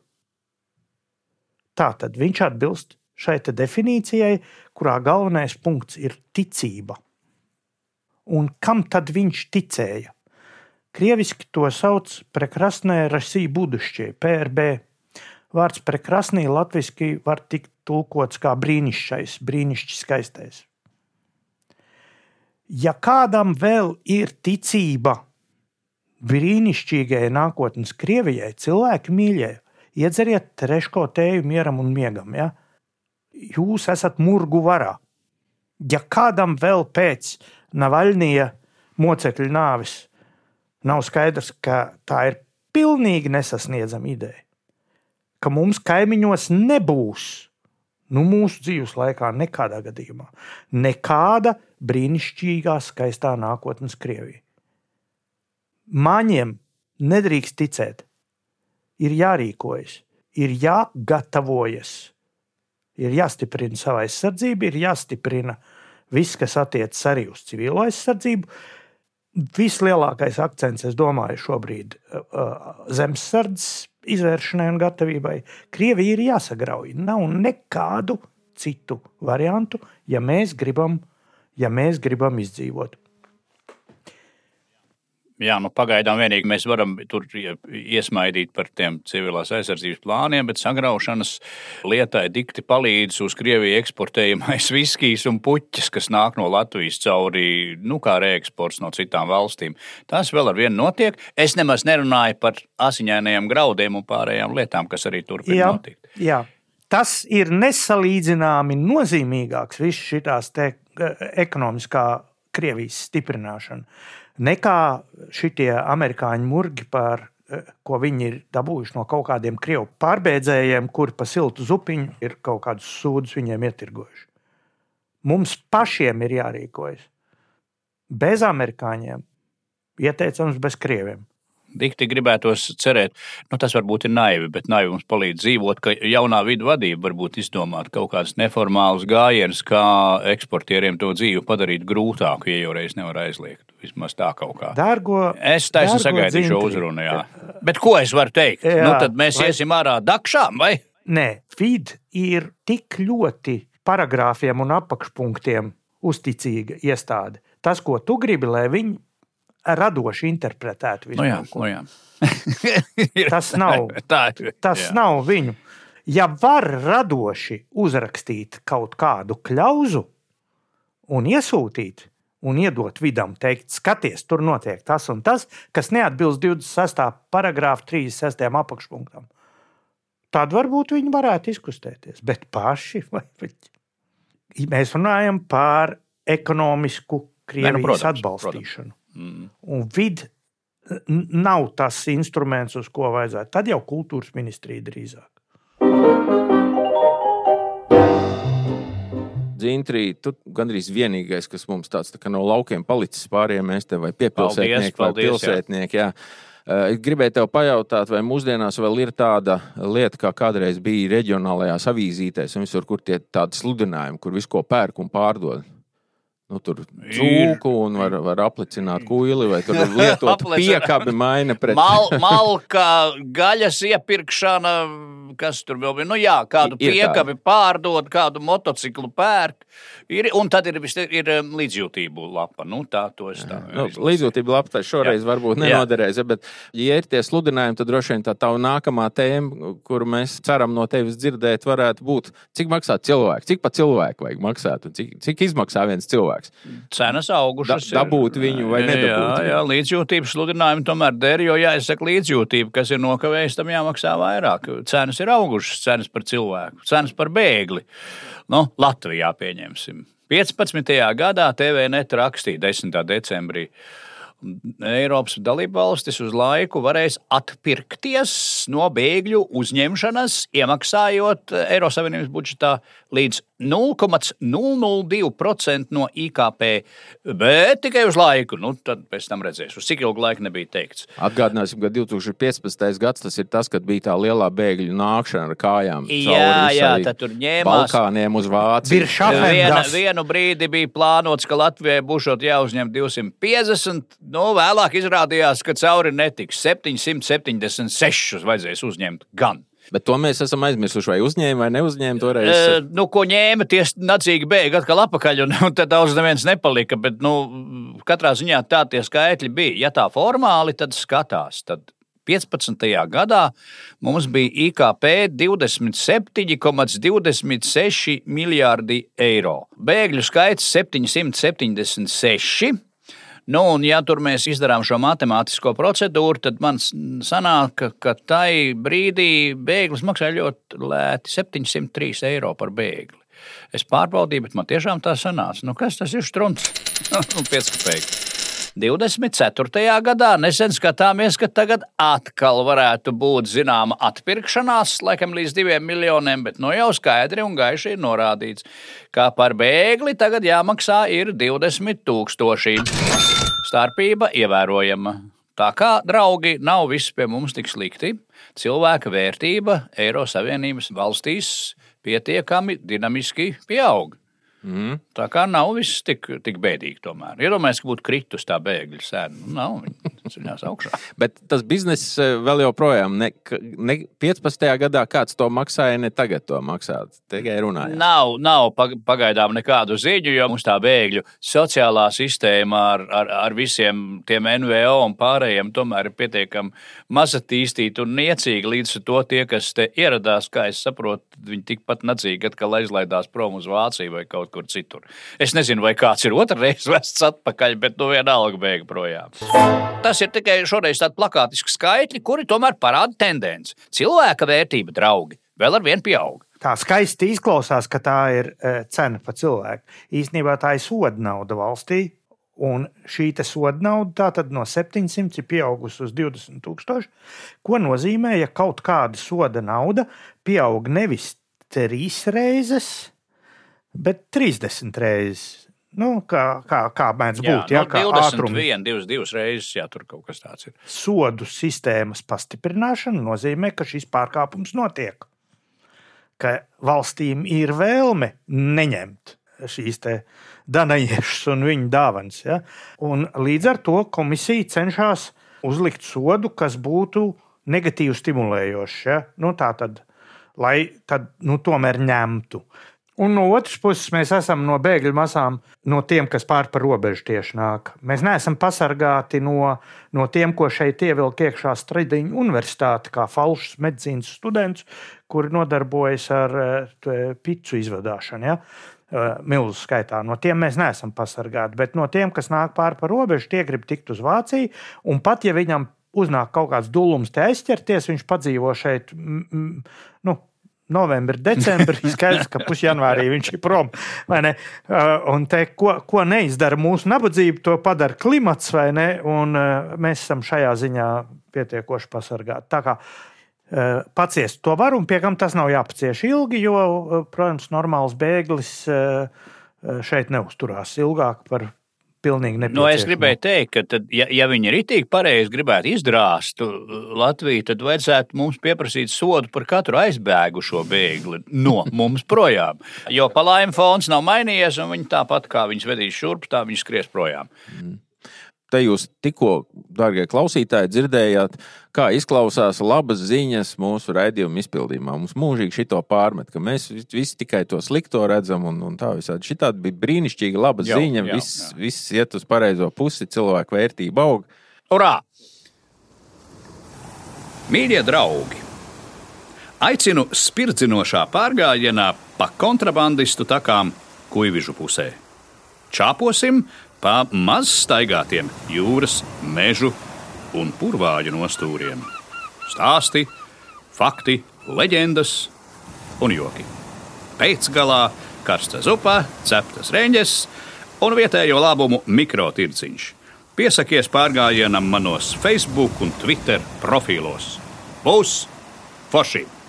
Tā tad viņš atbilst šai definīcijai, kurā galvenais punkts ir ticība. Un kam tad viņš ticēja? Krieviski to sauc par prekrasnē rasī budušķie, PRB. Vārds prekrasnī latviešu var tikt tulkots kā brīnišķīgais, brīnišķīgais, skaistais. Ja kādam vēl ir ticība brīnišķīgajai nākotnes Krievijai, cilvēki mīļie, iedzeriet treško tēju mieram un miegam. Ja? Jūs esat murgu varā. Ja kādam vēl pēc Navaļnija mocekļa nāves nav skaidrs, ka tā ir pilnīgi nesasniedzama ideja, ka mums kaimiņos nebūs nu, mūsu dzīves laikā nekādā gadījumā nekāda brīnišķīgā, skaistā nākotnes Krievija. Māņiem nedrīkst ticēt, ir jārīkojas, ir jāgatavojas, ir jāstiprina sava aizsardzība, ir jāstiprina viss, kas attiecas arī uz civilo aizsardzību. Vislielākais akcents, es domāju, šobrīd uh, zemesardzes izvēršanai un gatavībai. Krievija ir jāsagrauj. Nav nekādu citu variantu, ja mēs gribam, ja mēs gribam izdzīvot. Jā, nu pagaidām vienīgi mēs varam tur iesmaidīt par tiem civilās aizsardzības plāniem, bet sagraušanas lietai dikti palīdz uz Krieviju eksportējamais viskijs un puķis, kas nāk no Latvijas cauri, nu, kā reeksports no citām valstīm. Tas vēl ar vienu notiek. Es nemaz nerunāju par asiņainajiem graudiem un pārējām lietām, kas arī turpina notikt. jā. Tas ir nesalīdzināmi nozīmīgāks viss šīs ekonomiskā Krievijas stiprināšanu, nekā šitie amerikāņu murgi par eh, ko viņi ir dabūjuši no kaut kādiem krievu pārbēdzējiem, kuri pa siltu zupiņu ir kaut kādus sūdus viņiem ietirgojuši. Mums pašiem ir jārīkojas. Bez amerikāņiem, ieteicams, bez krieviem. Dikti gribētos cerēt, nu, tas varbūt ir naivi, bet naivi mums palīdz dzīvot, ka jaunā vidu vadība varbūt izdomāt kaut kādus neformālus gājienus, kā eksportieriem to dzīvi padarīt grūtāku, ja jau reiz nevar aizliegt. Vismaz tā kaut kā. Dārgo, es taisnu sagaidīju šo uzrunu, jā. Bet ko es varu teikt? Jā, nu, tad mēs vai... iesim ārā dakšām, vai? Nē, vid ir tik ļoti paragrāfiem un apakšpunktiem uzticīga iestāde. Tas, ko tu gribi, lai viņi radoši interpretētu visu. No jā, no jā. tas nav, Tā ir, tas jā. nav viņu. Ja var radoši uzrakstīt kaut kādu kļauzu un iesūtīt, un iedot vidam, teikt, skaties, tur notiek tas un tas, kas neatbilst 26. paragrāfa 36. apakšpunktam, tad varbūt viņi varētu izkustēties. Bet paši, vai viņi? mēs runājam par ekonomisku Krievijas ne, nu, protams, atbalstīšanu. Protams. Mm. Un vidi nav tas instruments, uz ko vajadzētu. Tad jau kultūras ministrija drīzāk. Zintrī, tu gandrīz vienīgais, kas mums tāds tā no laukiem palicis pārējiem, mēs te vai piepilsētnieki vai pilsētnieki. Jā. Es gribēju tev pajautāt, vai mūsdienās vēl ir tāda lieta, kā kādreiz bija reģionālajās avīzītēs, un visur, kur tie tādi sludinājumi, kur visu ko pērk un pārdod. Nu, tur cūku un var, var aplicināt kuili vai tur lietot piekabi maina pret. Mal, malka, gaļas iepirkšana, kas tur vēl bija. Nu jā, kādu ir piekabi tā. pārdot, kādu motociklu pērk. Ir, un tad ir, ir um, līdzjūtību lapa. Nu, tā tos tā. Nu, līdzjūtību lapa tā šoreiz jā. varbūt nenoderēs, bet, ja ir tie sludinājumi, tad droši vien tā tā nākamā tēma, kuru mēs ceram no tevis dzirdēt, varētu būt, cik maksā cilvēks, cik pa cilvēku vajag maksāt un cik, cik izmaksā viens cilvēks. Cenas augušas. Da, dabūt viņu vai nedabūt. Jā, jā līdzjūtības sludinājumi tomēr der, jo jāizsaka līdzjūtība, kas ir nokavējis, tam jāmaksā vairāk. Cenas ir augušas, cenas par cilvēku, cenas par bēgli. Nu, Latvijā pieņemsim. 15. gadā TVNet rakstīja 10. decembrī. Eiropas dalībvalstis uz laiku varēs atpirkties no bēgļu uzņemšanas, iemaksājot Eiropas Savienības budžetā līdz 0,002% no IKP, bet tikai uz laiku. Nu, tad pēc tam redzēs, uz cik ilgu laiku nebija teikts. Atgādināsim, ka 2015. gads tas ir tas, kad bija tā lielā bēgļu nākšana ar kājām. Jā, jā, tad tur ņēmās Balkāniem uz Vāciju. Viena, vienu brīdi bija plānots, ka Latvijai būšot jāuzņem 250. Nu, vēlāk izrādījās, ka cauri netiks 776 vajadzēs uzņemt gan. Bet to mēs esam aizmirsuši, vai uzņēma vai neuzņēma toreiz. E, nu, ko ņēma, tie nacīgi bēga atkal atpakaļ, un, un tad daudz neviens nepalika. Bet, nu, katrā ziņā tā tie skaitļi bija. Ja tā formāli, tad skatās. Tad 15. gadā mums bija IKP 27,26 miljārdi eiro. Bēgļu skaits 776. Nu, un, ja tur mēs izdarām šo matemātisko procedūru, tad man sanāk, ka, tai brīdī bēglis maksā ļoti lēti - 703 eiro par bēgli. Es pārbaudīju, bet man tiešām tā sanāca. Nu, kas tas ir strunts? nu, 5 kopēji. 24. gadā nesen skatāmies, ka tagad atkal varētu būt zināma atpirkšanās, laikam līdz diviem miljoniem, bet nu jau skaidri un gaiši ir norādīts, ka par bēgli tagad jāmaksā ir 20 tūkstoši. Starpība ievērojama. Tā kā, draugi, nav viss pie mums tik slikti. Cilvēka vērtība Eiropas Savienības valstīs pietiekami dinamiski pieaug. Mm. Tā kā nav viss tik, tik bēdīgi. Tomēr. Iedomājieties, ka būtu kritus tā bēgļu sēna. Nu, nav, ceļās augšā. Bet tas bizness eh, vēl joprojām, ne, ne 15. gadā kāds to maksāja, ne tagad to maksā. Tikai runājot. Nav, nav pagaidām nekādu ziņu, jo mums tā bēgļu sociālā sistēma ar, ar, ar visiem tiem NVO un pārējiem tomēr ir pietiekami maz attīstīta un niecīga. Līdz ar to tie, kas te ieradās, kā es saprotu, viņi tikpat nacīgi atkal aizlaidās prom uz Vāciju vai kaut kaut kur citur. Es nezinu, vai kāds ir otrreiz vests atpakaļ, bet nu vienalga beigas projām. Tas ir tikai šoreiz tāds plakātisks skaitļi, kuri tomēr parāda tendenci. Cilvēka vērtība, draugi, vēl ar vienu pieaug. Tā skaisti izklausās, ka tā ir e, cena par cilvēku. Īsnībā tā ir soda nauda valstī, Un šī soda nauda no 700 ir pieaugusi uz 20 tūkstoši, ko nozīmē, ja kaut kāda soda nauda pieaug nevis trīs reizes, bet 30 reizes. Nu, kā, kā, kā mēdz būt? Jā, Jā, kā nu, ātrums. 21, 22 reizes, ja tur kaut kas tāds ir. Sodu sistēmas pastiprināšana nozīmē, ka šis pārkāpums notiek. Ka valstīm ir vēlme neņemt šīs danajiešus un viņu dāvanas. Ja? Un līdz ar to komisija cenšas uzlikt sodu, kas būtu negatīvi stimulējošs. Ja? Nu, tā tad, lai tad, nu, tomēr ņemtu. Un no otras puses, mēs esam no bēgļu masām, no tiem, kas pāri par robežu tieši nāk. Mēs neesam pasargāti no, no tiem, ko šeit ievilk iekšā Stradiņa universitāte, kā falšas medicīnas students, kuri nodarbojas ar eh, picu izvadāšanu. Ja? Eh, Milzu skaitā. No tiem mēs neesam pasargāti, bet no tiem, kas nāk pāri par robežu, tie grib tikt uz Vāciju. Un pat ja viņam uznāk kaut kāds dūlums te aizķerties, viņš padzīvo šeit. Nu, novembrī, decembrī. Skaidrs, ka pusjanvārī viņš ir prom. Uh, un te, ko, ko neizdara mūsu nabadzība, to padara klimats, vai ne? Un uh, mēs esam šajā ziņā pietiekoši pasargāti. Tā kā uh, paciest to var, un pie kam tas nav jāpacieš ilgi, jo, protams, normāls bēglis šeit neusturās ilgāk par pilnīgi nepieciešama. Nu, es gribēju teikt, ka, tad, ja, ja viņi ritīgi pareizi gribētu izdrāst Latviju, tad vajadzētu mums pieprasīt sodu par katru aizbēgušo bēgli no mums projām. Jo palaima fons nav mainījies, un viņi tāpat kā viņus vedīs šurp, tā viņi skries projām. Mm. Te jūs tikko, darbie klausītāji, dzirdējāt, kā izklausās labas ziņas mūsu raidījuma izpildījumā. Mums mūžīgi šito pārmet, ka mēs visi tikai to slikto redzam, un, un tā visādi. Šī bija brīnišķīga laba jau, ziņa. Jau, viss, jā. viss iet uz pareizo pusi, cilvēku vērtība aug. Urā! Mīļie draugi! Aicinu spirdzinošā pārgājienā pa kontrabandistu takām Kuivižu pusē. Čāposim pa maz staigātiem jūras, mežu un purvāļu nostūriem. Stāsti, fakti, leģendas un joki. Pēcgalā karsta zupa, ceptas reņģes un vietējo labumu mikrotirdziņš. Piesakies pārgājienam manos Facebook un Twitter profilos. Būs forši!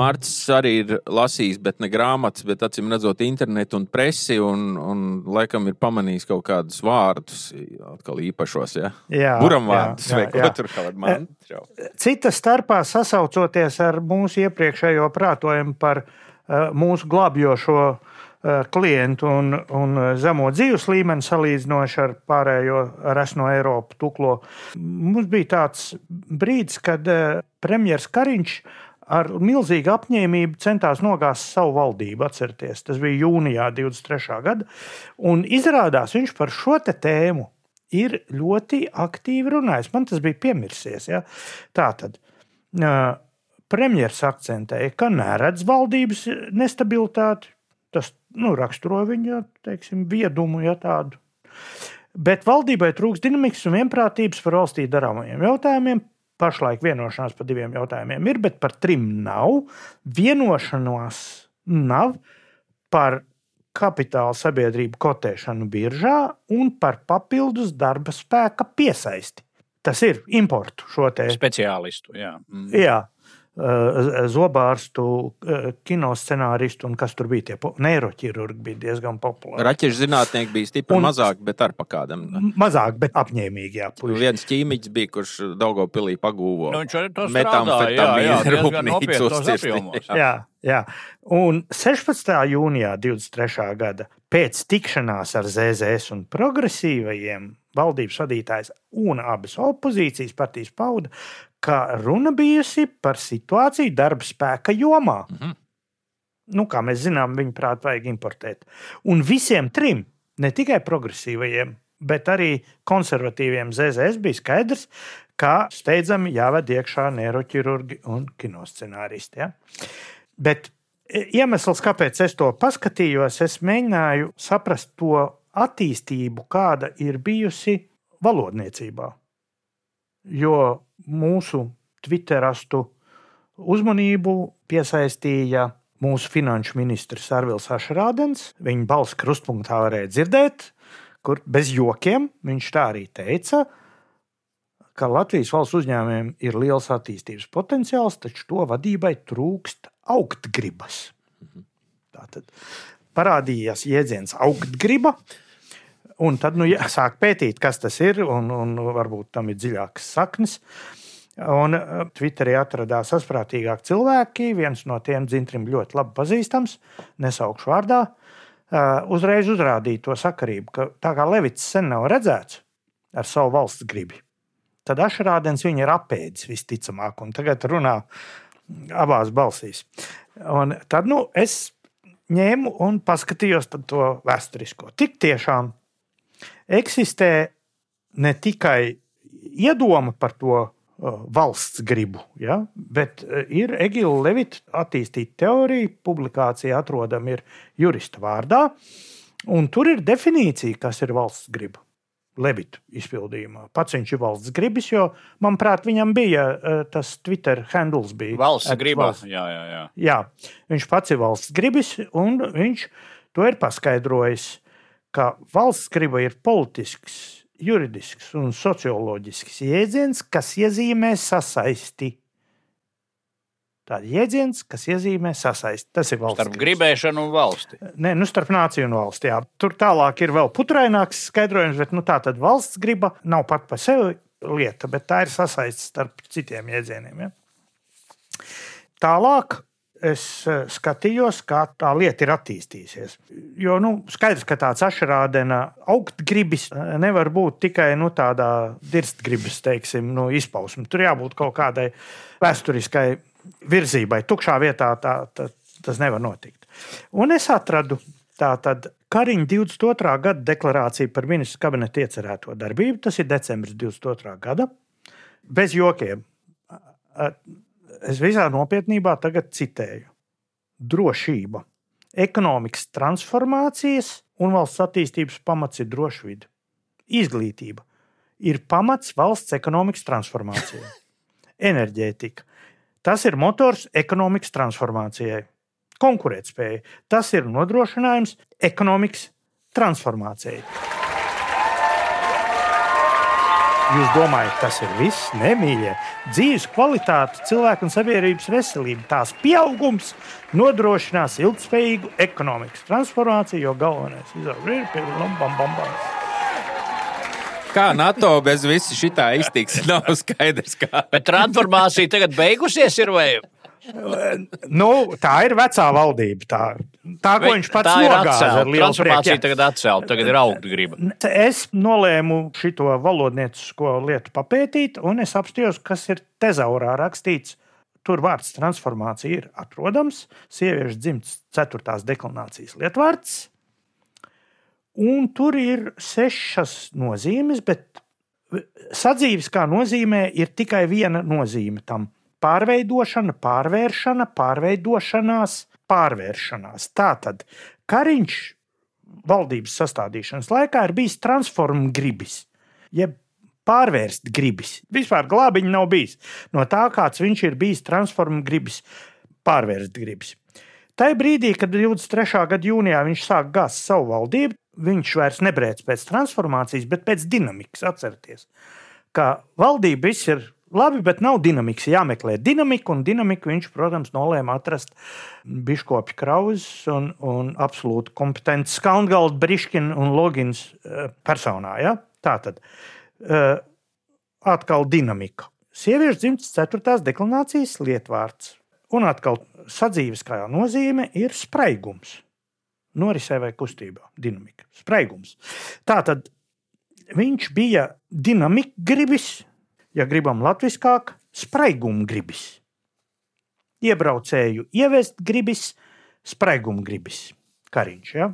Mārcis arī ir lasījis, bet ne grāmatas, bet acīm redzot, internetu un presi. Un, un laikam ir pamanījis kaut kādus vārdus, atkal īpašos, ja? jā, buramvārdus vai ko tur kādu mantru. Cita starpā sasaucoties ar mūsu iepriekšējo prātojumu par uh, mūsu glābjošo uh, klientu un, un zemo dzīves līmeni salīdzinoši ar pārējo resno Eiropu tuklo. Mums bija tāds brīdis, kad premjerministrs Kariņš ar milzīgu apņēmību centās nogāzt savu valdību. Atcerieties, tas bija jūnijā 23. gada. Un izrādās viņš par šo tēmu ir ļoti aktīvi runājis. Man tas bija piemirsies. Ja? Tā tad. Premjerministrs akcentēja, ka neredz valdības nestabilitāti. Tas nu, raksturo viņa teiksim, viedumu, ja tādu. Bet valdībai trūks dinamikas un vienprātības par valstī darāmajiem jautājumiem, pašlaik vienošanās par diviem jautājumiem ir, bet par trim nav. Vienošanās nav par kapitāla sabiedrību kotēšanu biržā un par papildus darba spēka piesaisti. Tas ir importu šo te speciālistu. Jā. Mm. jā. Eh, zobārstu, eh, kinoscenāristu un kas tur bija. Tie neiroķirurgi bija diezgan populāri. Raķešu zinātnieki bija stipri un, mazāk, bet ar pakādam. Mazāk, bet apņēmīgi. Jā, puiši. Viens ķīmiķis bija, kurš Daugopilī pagūvo. Nu, viņš arī to metamfetamīnu rūpnīcu. Jā, jā. Un 16. jūnijā 23. gada pēc tikšanās ar ZZS un progresīvajiem valdības vadītājs un abas opozīcijas partijas pauda, ka runa bijusi par situāciju darba spēka jomā. Mm -hmm. nu, kā mēs zinām, viņa prāt, vajag importēt. Un visiem trim, ne tikai progresīvajiem, bet arī konservatīviem ZZS bija skaidrs, ka steidzami jāved iekšā neiroķirurgi un kinoscenāristi. Ja? Bet e, iemesls, kāpēc es to paskatījos, es mēģināju saprast to attīstību, kāda ir bijusi valodniecībā. Jo mūsu Twitterastu uzmanību piesaistīja mūsu finanšu ministrs Arvils Ašrādens. Viņa balss krustpunktā varēja dzirdēt, kur bez jokiem viņš tā arī teica, ka Latvijas valsts uzņēmumiem ir liels attīstības potenciāls, taču to vadībai trūkst augtgribas. Tātad parādījās jēdziens augtgriba. Un tad nu, jā, sāk pētīt, kas tas ir, un, un varbūt tam ir dziļākas saknes. Un uh, Twitterī atradās saprātīgāki cilvēki. Viens no tiem dzintrim ļoti labi pazīstams, nesaukšu vārdā. Uh, uzreiz uzrādīja to sakarību, ka tā kā Levits sen nav redzēts ar savu valsts gribi, tad Ašrādens viņu ir apēdis visticamāk, un tagad runā abās balsīs. Un tad nu, es ņēmu un paskatījos to vēsturisko. Tik tiešām eksistē ne tikai iedoma par to uh, valsts gribu, ja, bet uh, ir Egila Levita attīstīta teorija, publikācija atrodama ir jurista vārdā, un tur ir definīcija, kas ir valsts griba. Levita izpildījumā. Pats viņš ir valsts gribis, jo, manuprāt, viņam bija uh, tas Twitter handles. Bija, valsts griba. Valsts. Jā, jā, jā. Jā, viņš pats ir valsts gribis, un viņš to ir paskaidrojis, ka valsts griba ir politisks, juridisks un socioloģisks jēdziens, kas iezīmē sasaisti. Tāds jēdziens, kas iezīmē sasaisti. Tas ir valsts Starp gribēšanu un valsti. Nē, nu starp nāciju un valsti. Jā. Tur tālāk ir vēl putraināks skaidrojums, bet nu, tā tad valsts griba nav pat par sevi lieta, bet tā ir sasaistīta starp citiem jēdzieniem. Ja? Tālāk es eh, skatījos, kā tā lieta ir attīstījusies. Jo nu, skaidrs, ka tāds ašrādena augstgribis eh, nevar būt tikai nu, tādā dirstgribas teiksim, nu, izpausme. Tur jābūt kaut kādai vēsturiskai virzībai. Tukšā vietā tā, tā, tas nevar notikt. Un es atradu tātad Kariņa 22. gada deklarāciju par ministru kabineta iecerēto darbību. Tas ir decembris 22. gada. Bez jokiem. Es visā nopietnībā tagad citēju. Drošība, ekonomikas transformācijas un valsts attīstības pamats ir droša vide. Izglītība ir pamats valsts ekonomikas transformācijai. Enerģētika. Tas ir motors ekonomikas transformācijai. Konkurētspēja. Tas ir nodrošinājums ekonomikas transformācijai. Jūs domājat, tas ir viss? Nemīļie. Dzīves kvalitāte, cilvēku un sabiedrības veselība, tās pieaugums nodrošinās ilgspējīgu ekonomikas transformāciju, jo galvenais ir pirmā. Kā NATO bez visa šitā iztiks, nav skaidrs. Kā. Bet transformācija tagad beigusies, ir vai? Nu, tā ir vecā valdība. Tā, tā ko viņš pats nogāza ar lielu prieku. tagad atcelta, tagad ir augta griba. Es nolēmu šo valodniecisko lietu papētīt, un es apstājos, kas ir tezaurā rakstīts. Tur vārds transformācija ir atrodams. Sieviešu dzimts 4. deklinācijas lietvārds. Un tur ir sešas nozīmes, bet sadzīves kā nozīmē ir tikai viena nozīme tam - pārveidošana, pārvēršana, pārveidošanās, pārvēršanās. Tātad Kariņš valdības sastādīšanas laikā ir bijis transformācijas gribis, jeb pārvērst gribis. Vispār glābiņa nav bijis. No tā, kāds viņš ir bijis transformācijas gribis, pārvērst gribis. Tajā brīdī, kad 23. gada jūnijā viņš sāk gāzt savu valdību, viņš vairs nebrēc pēc transformācijas, bet pēc dinamikas. Atcerieties, ka valdība viss ir labi, bet nav dinamikas. Jāmeklē dinamika, un dinamiku viņš, protams, nolēma atrast Biškopi Krauzes un, un absolūti kompetents Skaungalda, Briškina un Logins eh, personā. Ja? Tā tad eh, atkal dinamika. Sieviešu dzimtas 4. deklinācijas lietvārds. Un atkal sadzīves kā nozīme ir spraigums. Norisē vai kustībā, dinamika, spraigums. Tā tad viņš bija dinamika gribis, ja gribam latviskāk, spraiguma gribis. Iebraucēju ievest gribis, spraiguma gribis, kariņš. Ja?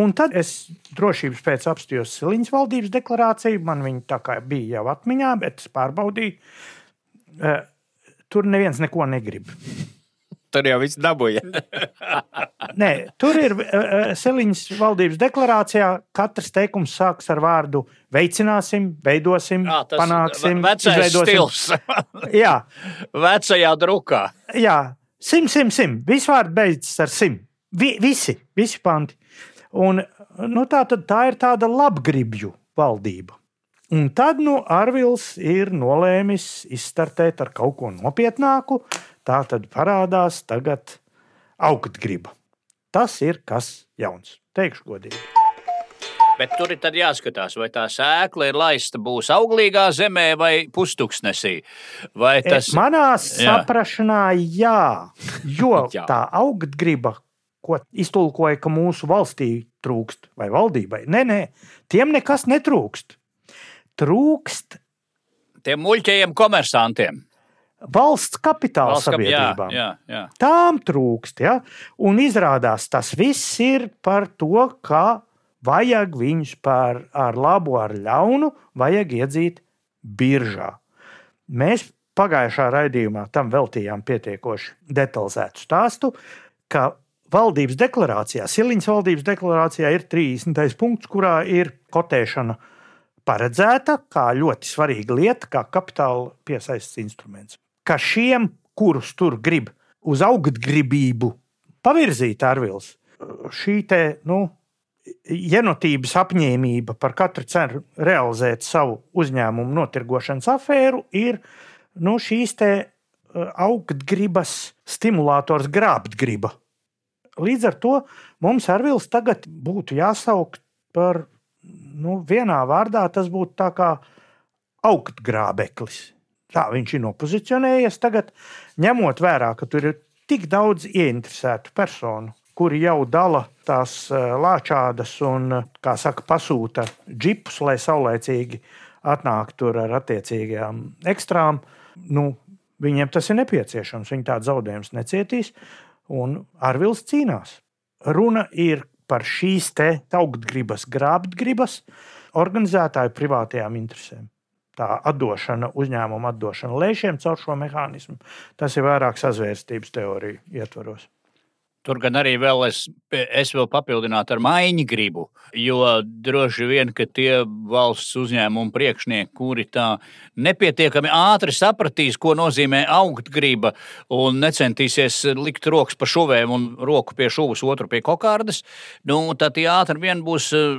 Un tad es drošības pēc apstājos Siliņas valdības deklarāciju. Man viņa tā kā bija jau atmiņā, bet es pārbaudīju. Eh, Tur neviens neko negrib. Tur jau viss dabūja. Nē, tur ir uh, Seliņas valdības deklarācijā. Katrs teikums sākas ar vārdu veicināsim, veidosim, Jā, panāksim, izveidosim. stils. Jā, Vecajā drukā. jā, Simt, simt, simt. Vispār beidzas ar simt. Vi, visi, visi panti. Un, nu, tā, tad, tā ir tāda labgribju valdība. Un tad nu, Arvils ir nolēmis izstartēt ar kaut ko nopietnāku. Tā tad parādās tagad augtgriba. Tas ir kas jauns. Teikšu godīgi. Bet tur ir jāskatās, vai tā sēkla ir laista būs auglīgā zemē vai pustuksnesī. Vai tas... E, manā saprašanā, jā, jo Jā. tā augtgriba, ko iztulkoja, ka mūsu valstī trūkst, vai valdībai, nē, nē, tiem nekas netrūkst. Trūkst Tiem muļķajiem komersantiem. Valsts kapitāla Valsts kap- jā, sabiedrībām. jā, jā. Tām trūkst. Ja? Un izrādās, tas viss ir par to, ka vajag viņus par ar labu, ar ļaunu, vajag iedzīt biržā. Mēs pagājušā raidījumā tam veltījām pietiekoši detalizētu stāstu, ka valdības deklarācijā, Siliņas valdības deklarācijā ir 30. punkts, kurā ir kotēšana paredzēta kā ļoti svarīga lieta, kā kapitāla piesaistes instruments. Ka šiem, kurus tur grib uz augstgribību pavirzīt Arvils, šī te, nu, jenotības apņēmība par katru cenu realizēt savu uzņēmumu notirgošanas afēru ir nu, šīs te uh, augstgribas stimulators grābtgriba. Līdz ar to mums Arvils tagad būtu jāsauc par nu, vienā vārdā, tas būtu tā kā augstgrābeklis. Tā viņš ir nopozicionējies tagad, ņemot vērā, ka tur ir tik daudz ieinteresētu personu, kuri jau dala tās eh, lāčādas un, eh, kā saka, pasūta džipus, lai saulēcīgi atnāktu tur ar attiecīgajām ekstrām. Nu, viņiem tas ir nepieciešams. Viņi tādu zaudējumus necietīs, un Arvils cīnās. Runa ir par šīs te augstgribas, grābtgribas organizētāju privātajām interesēm. Tā atdošana, uzņēmuma atdošana lēšiem caur šo mehānismu, tas ir vairāk sazvērstības teoriju ietvaros. Tur gan arī vēl es, es vēl papildinātu ar maiņu gribu, jo droši vien, ka tie valsts uzņēmumu priekšnieki, kuri tā nepietiekami ātri sapratīs, ko nozīmē augstgriba un necentīsies likt rokas pa šuvēm un roku pie šuvas, otru pie kokārdas, nu, tad tie ātri vien būs eh,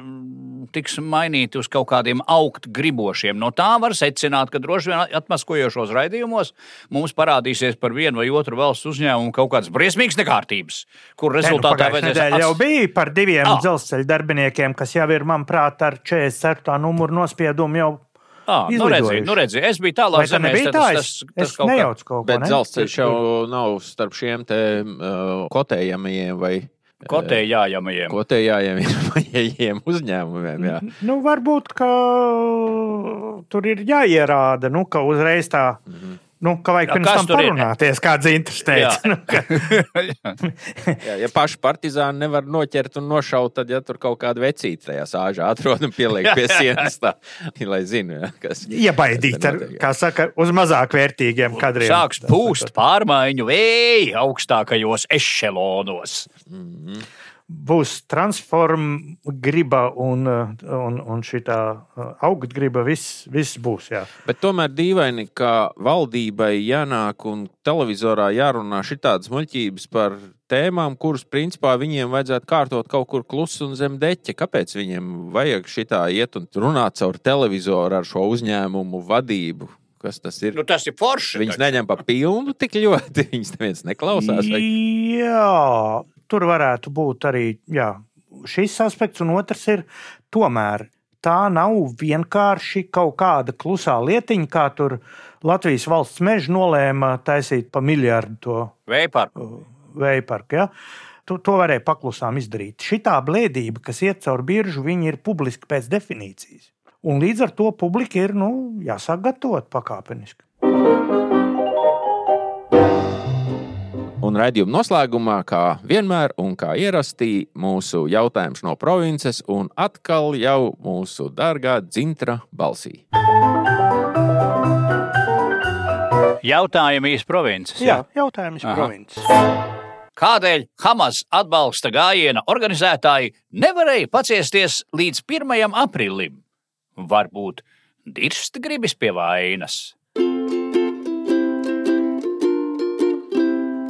tiks mainīti uz kaut kādiem augstgribošiem. No tā var secināt, ka droši vien atmaskojošos raidījumos mums parādīsies par vienu vai otru valsts uzņēmumu kaut kādas briesmīgas nekārtības kur rezultātā nu, nedēļa jau bija par diviem Ah. dzelzceļa darbiniekiem, kas jau ir, manuprāt, ar 44. numuru nospiedumu jau Ah, nu redzi, nu redzi, es biju tālāk tā nebija tā? Es, es kaut kā- nejaucu kaut ko. Bet ne? dzelzceļš jau nav starp šiem te uh, kotējamajiem vai Kotējājamajiem. kotējājamajiem uzņēmumiem. Jā. Nu, varbūt, ka tur ir jāierāda, nu, ka uzreiz tā. Mm -hmm. Nu, ka vajag Jā, pirms tam ir? parunāties, kāds interesants teica. Nu, ka, Jā, ja paši partizāni nevar noķert un nošaut, tad, ja tur kaut kāda vecīta tajā sāžā atrod un pieliek pie sienas, tā, lai zinu, ja, kas Iebaidīt, ar, notiek, jā. kā saka, uz mazāk vērtīgiem kadriem. Sāks pūst pārmaiņu vēji augstākajos ešelonos. Būs transforma griba un, un, un šī augstgriba. Viss, viss būs. Jā. Bet tomēr dīvaini, ka valdībai jānāk un televizorā jārunā šitādas muļķības par tēmām, kuras principā viņiem vajadzētu kārtot kaut kur klusi un zem deķa. Kāpēc viņiem vajag šitā iet un runāt caur televizoru ar šo uzņēmumu vadību? Kas tas ir? Nu, tas ir forši. Taču. neņem pa pilnu tik ļoti. Viņas neviens neklausās. Vai... Jā, tur varētu būt arī jā, šis aspekts, un otrs ir tomēr. Tā nav vienkārši kaut kāda klusā lietiņa, kā tur Latvijas valsts meža nolēma taisīt pa miljardu to vēja parku. Ja? To, to varēja paklusām izdarīt. Šitā blēdība, kas iet caur biržu, viņi ir publiski pēc definīcijas. Un līdz ar to publika ir nu, jāsāk gatavot pakāpeniski. Un raidījuma noslēgumā, kā vienmēr, un kā ierastī, mūsu jautājums no provinces, un atkal jau mūsu dārgā dzintra balsī. Jautājumi īsti provinces. Jā, jautājums Aha. provinces. Kādēļ Hamas atbalsta gājiena organizētāji nevarēja paciesties līdz 1. aprīlim? Varbūt dirst gribas pie vainas.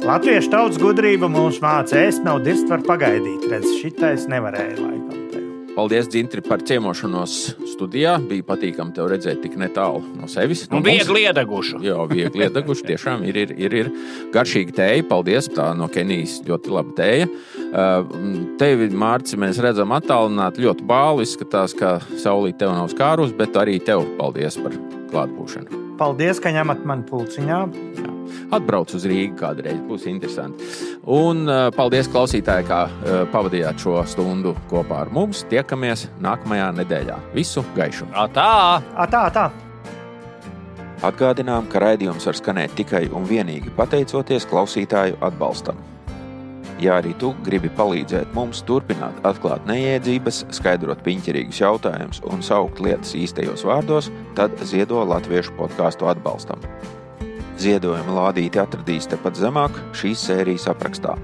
Latviešu tautas gudrība mums māca, ēst nav dirst, var pagaidīt. Redz, šitais nevarēja laikam. Tev. Paldies, Dzintri, par ciemošanos studijā. Bija patīkami tev redzēt tik netālu no sevis. Nu, No viegli iedegušu. Jā, viegli iedeguši. Tiešām ir, ir, ir, ir garšīga tēja. Paldies. Tā no Kenijas ļoti laba tēja. Uh, tevi, Mārcis, mēs redzam attālināti. Ļoti bāli izskatās, ka saulīt tev nav skārus, bet arī tev paldies par klātbūšanu. Paldies, ka ņemat mani pulciņā. Atbrauc uz Rīgā kādreiz, būs interesanti. Un uh, paldies, klausītāji, kā uh, pavadījāt šo stundu kopā ar mums. Tiekamies nākamajā nedēļā. Visu gaišu! Tā! A, tā, tā. Atgādinām, ka raidījums var skanēt tikai un vienīgi pateicoties klausītāju atbalstam. Ja arī tu gribi palīdzēt mums turpināt atklāt neiedzības, skaidrot piņķerīgus jautājumus un saukt lietas īstajos vārdos, tad ziedo latviešu podkāstu atbalstam. Ziedojuma lādīti atradīs tepat zemāk šīs sērijas aprakstā.